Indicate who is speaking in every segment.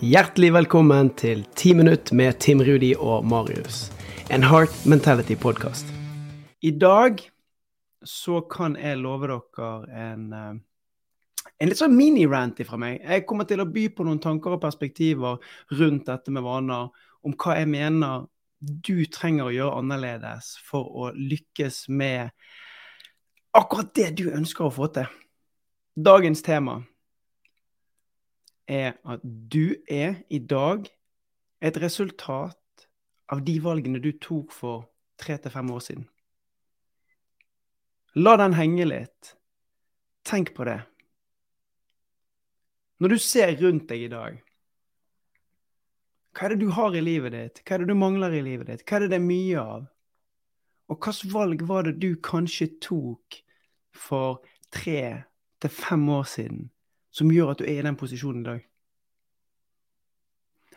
Speaker 1: Hjertelig velkommen til 10 minutt med Tim Rudi og Marius. En Heart Mentality-podkast. I dag så kan jeg love dere en, eh, en litt sånn mini-rant fra meg. Jeg kommer til å by på noen tanker og perspektiver rundt dette med vaner, om hva jeg mener du trenger å gjøre annerledes for å lykkes med akkurat det du ønsker å få til. Dagens tema er at du er i dag et resultat av de valgene du tok for tre til fem år siden. La den henge litt. Tenk på det. Når du ser rundt deg i dag, hva er det du har i livet ditt? Hva er det du mangler i livet ditt? Hva er det det er mye av? Og hvilket valg var det du kanskje tok for tre til fem år siden som gjør at du er i den posisjonen i dag?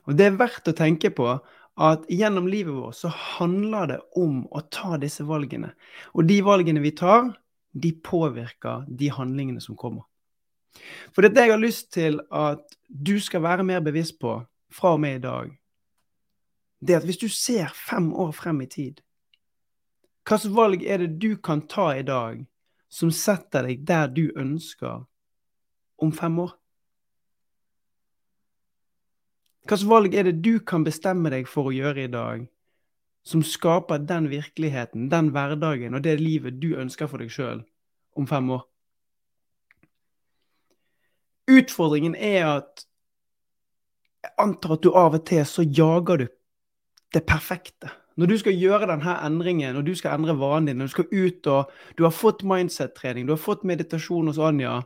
Speaker 1: Og det er verdt å tenke på at gjennom livet vårt så handler det om å ta disse valgene. Og de valgene vi tar, de påvirker de handlingene som kommer. For det jeg har lyst til at du skal være mer bevisst på fra og med i dag, det er at hvis du ser fem år frem i tid, hvilke valg er det du kan ta i dag som setter deg der du ønsker om fem år? Hvilke valg er det du kan bestemme deg for å gjøre i dag, som skaper den virkeligheten, den hverdagen og det livet du ønsker for deg sjøl om fem år? Utfordringen er at jeg antar at du av og til så jager du det perfekte. Når du skal gjøre denne endringen, når du skal endre vanen din, når du skal ut og Du har fått mindset-trening, du har fått meditasjon hos Anja,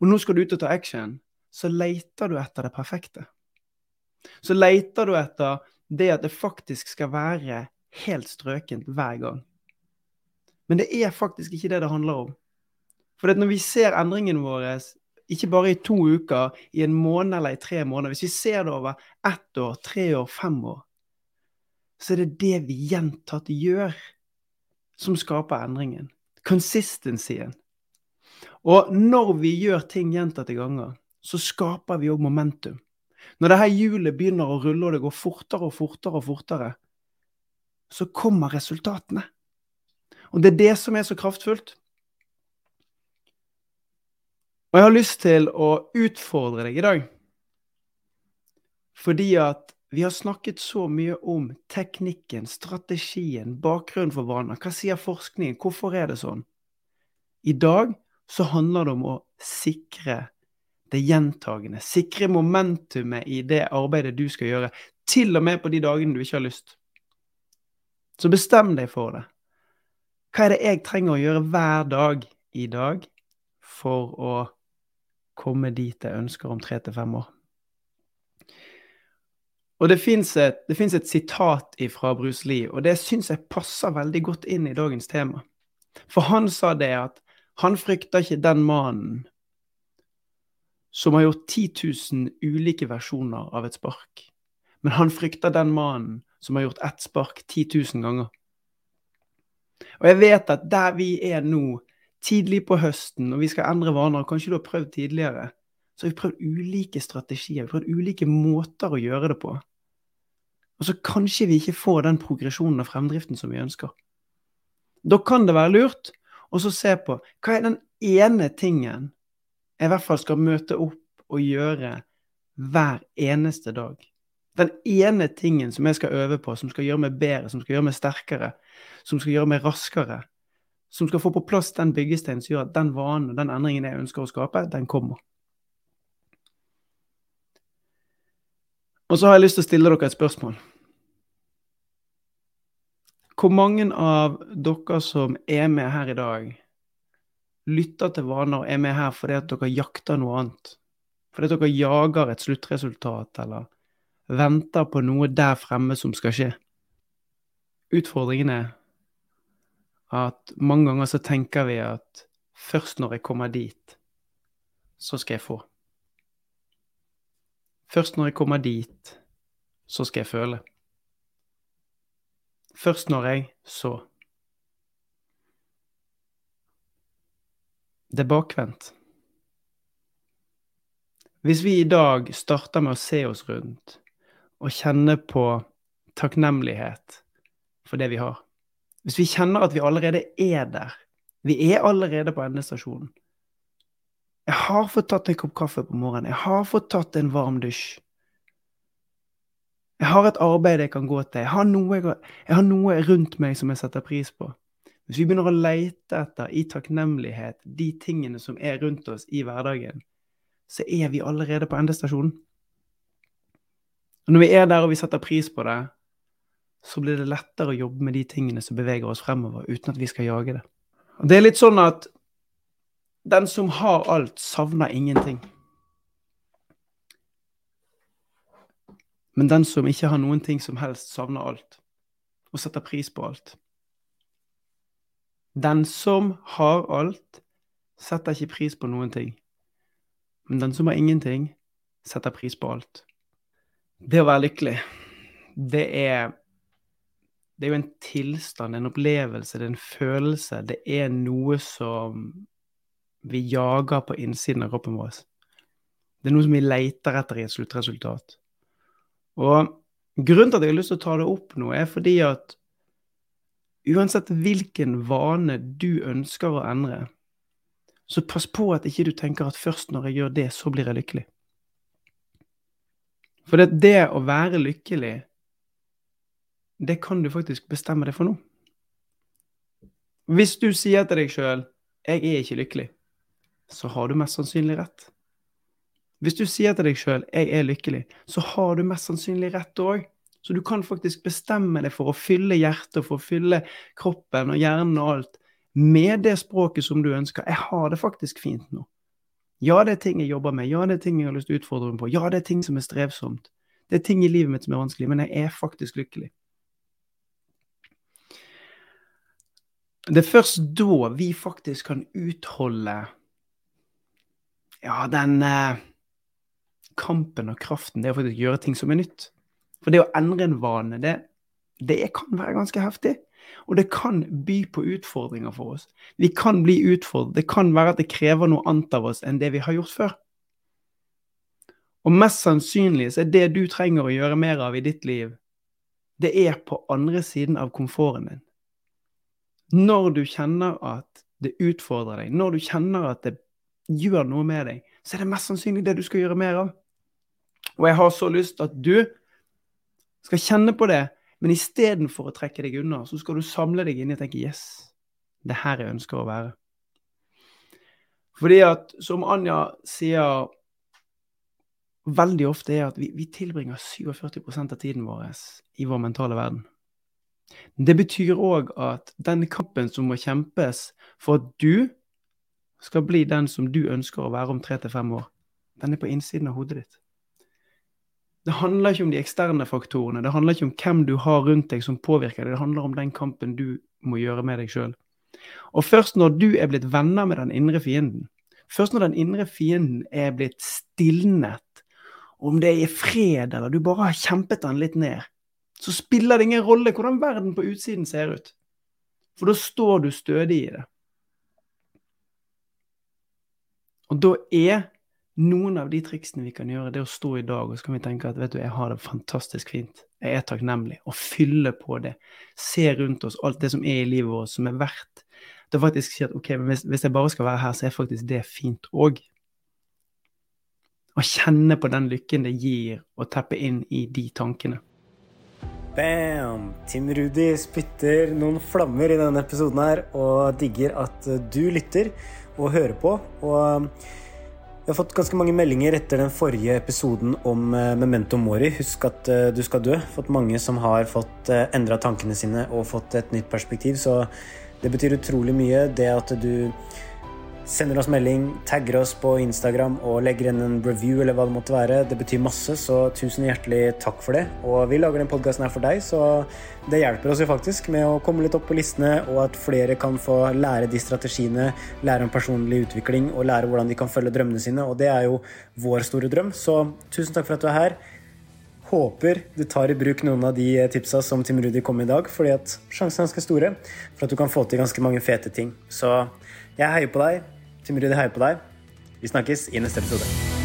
Speaker 1: og nå skal du ut og ta action, så leter du etter det perfekte så leter du etter det at det faktisk skal være helt strøkent hver gang. Men det er faktisk ikke det det handler om. For når vi ser endringene våre, ikke bare i to uker, i en måned eller i tre måneder, hvis vi ser det over ett år, tre år, fem år, så er det det vi gjentatt gjør, som skaper endringen. Consistencyen. Og når vi gjør ting gjentatte ganger, så skaper vi òg momentum. Når dette hjulet begynner å rulle, og det går fortere og fortere og fortere, så kommer resultatene. Og det er det som er så kraftfullt. Og jeg har lyst til å utfordre deg i dag. Fordi at vi har snakket så mye om teknikken, strategien, bakgrunnen for vaner. Hva sier forskningen? Hvorfor er det sånn? I dag så handler det om å sikre det gjentagende. Sikre momentumet i det arbeidet du skal gjøre, til og med på de dagene du ikke har lyst. Så bestem deg for det. Hva er det jeg trenger å gjøre hver dag i dag for å komme dit jeg ønsker om tre til fem år? Og det fins et, et, sitat fra Bruce Lee, og det syns jeg passer veldig godt inn i dagens tema. For han sa det at han frykter ikke den mannen som har gjort 10 000 ulike versjoner av et spark. Men han frykter den mannen som har gjort ett spark 10 000 ganger. Og jeg vet at der vi er nå, tidlig på høsten, og vi skal endre vaner, kanskje du har prøvd tidligere, så har vi prøvd ulike strategier, vi har prøvd ulike måter å gjøre det på. Og så kanskje vi ikke får den progresjonen og fremdriften som vi ønsker. Da kan det være lurt å se på hva er den ene tingen jeg i hvert fall skal møte opp og gjøre hver eneste dag. Den ene tingen som jeg skal øve på, som skal gjøre meg bedre, som skal gjøre meg sterkere, som skal gjøre meg raskere, som skal få på plass den byggesteinen som gjør at den vanen og den endringen jeg ønsker å skape, den kommer. Og så har jeg lyst til å stille dere et spørsmål. Hvor mange av dere som er med her i dag, lytter til vaner og er med her fordi at dere jakter noe annet. Fordi at dere jager et sluttresultat eller venter på noe der fremme som skal skje. Utfordringen er at mange ganger så tenker vi at først når jeg kommer dit, så skal jeg få. Først når jeg kommer dit, så skal jeg føle. Først når jeg, så. Det er bakvendt. Hvis vi i dag starter med å se oss rundt og kjenne på takknemlighet for det vi har Hvis vi kjenner at vi allerede er der Vi er allerede på endestasjonen. Jeg har fått tatt en kopp kaffe på morgenen. Jeg har fått tatt en varm dusj. Jeg har et arbeid jeg kan gå til. Jeg har, noe, jeg har noe rundt meg som jeg setter pris på. Hvis vi begynner å leite etter i takknemlighet de tingene som er rundt oss i hverdagen, så er vi allerede på endestasjonen. Og når vi er der og vi setter pris på det, så blir det lettere å jobbe med de tingene som beveger oss fremover, uten at vi skal jage det. Og Det er litt sånn at den som har alt, savner ingenting. Men den som ikke har noen ting som helst, savner alt. Og setter pris på alt. Den som har alt, setter ikke pris på noen ting. Men den som har ingenting, setter pris på alt. Det å være lykkelig, det er Det er jo en tilstand, en opplevelse, det er en følelse. Det er noe som vi jager på innsiden av kroppen vår. Det er noe som vi leter etter i et sluttresultat. Og grunnen til at jeg har lyst til å ta det opp nå, er fordi at uansett hvilken vane du ønsker å endre, så pass på at ikke du tenker at først når jeg gjør det, så blir jeg lykkelig. For det, det å være lykkelig, det kan du faktisk bestemme deg for nå. Hvis du sier til deg sjøl 'jeg er ikke lykkelig', så har du mest sannsynlig rett. Hvis du sier til deg sjøl 'jeg er lykkelig', så har du mest sannsynlig rett òg. Så du kan faktisk bestemme deg for å fylle hjertet, for å fylle kroppen og hjernen og alt med det språket som du ønsker. Jeg har det faktisk fint nå. Ja, det er ting jeg jobber med. Ja, det er ting jeg har lyst til å utfordre meg på. Ja, det er ting som er strevsomt. Det er ting i livet mitt som er vanskelig, men jeg er faktisk lykkelig. Det er først da vi faktisk kan utholde ja, den eh, kampen og kraften, det å faktisk gjøre ting som er nytt. For det å endre en vane, det, det kan være ganske heftig. Og det kan by på utfordringer for oss. Vi kan bli utfordret. Det kan være at det krever noe annet av oss enn det vi har gjort før. Og mest sannsynlig så er det du trenger å gjøre mer av i ditt liv, det er på andre siden av komforten din. Når du kjenner at det utfordrer deg, når du kjenner at det gjør noe med deg, så er det mest sannsynlig det du skal gjøre mer av. Og jeg har så lyst at du skal kjenne på det, men istedenfor å trekke deg unna, så skal du samle deg inn og tenke yes, det er her jeg ønsker å være. Fordi at, som Anja sier veldig ofte, er at vi, vi tilbringer 47% av tiden vår i vår mentale verden. Det betyr òg at den kampen som må kjempes for at du skal bli den som du ønsker å være om tre til fem år, den er på innsiden av hodet ditt. Det handler ikke om de eksterne faktorene, det handler ikke om hvem du har rundt deg som påvirker deg, det handler om den kampen du må gjøre med deg sjøl. Og først når du er blitt venner med den indre fienden, først når den indre fienden er blitt stilnet, om det er i fred eller du bare har kjempet den litt ned, så spiller det ingen rolle hvordan verden på utsiden ser ut. For da står du stødig i det. Og da er noen av de triksene vi kan gjøre, det å stå i dag og så kan vi tenke at vet du, jeg har det fantastisk fint. Jeg er takknemlig. Og fylle på det. Se rundt oss alt det som er i livet vårt som er verdt det. faktisk si at ok, men hvis, hvis, jeg bare skal være her, så er faktisk det fint òg. Å kjenne på den lykken det gir å teppe inn i de tankene.
Speaker 2: Bam! Tim Rudi spytter noen flammer i denne episoden her og digger at du lytter og hører på. Og vi har fått ganske mange meldinger etter den forrige episoden om eh, Memento Mori. Husk at eh, du skal dø. Fått mange som har fått eh, endra tankene sine og fått et nytt perspektiv. Så det betyr utrolig mye, det at du sender oss melding, tagger oss på Instagram og legger inn en review eller hva det måtte være. Det betyr masse, så tusen hjertelig takk for det. Og vi lager den podkasten her for deg, så det hjelper oss jo faktisk med å komme litt opp på listene, og at flere kan få lære de strategiene, lære om personlig utvikling og lære hvordan de kan følge drømmene sine. Og det er jo vår store drøm, så tusen takk for at du er her. Håper du tar i bruk noen av de tipsa som Tim Rudi kom med i dag, fordi at sjansen er ganske store for at du kan få til ganske mange fete ting. Så jeg heier på deg. Tim Rudi heier på deg. Vi snakkes i neste episode.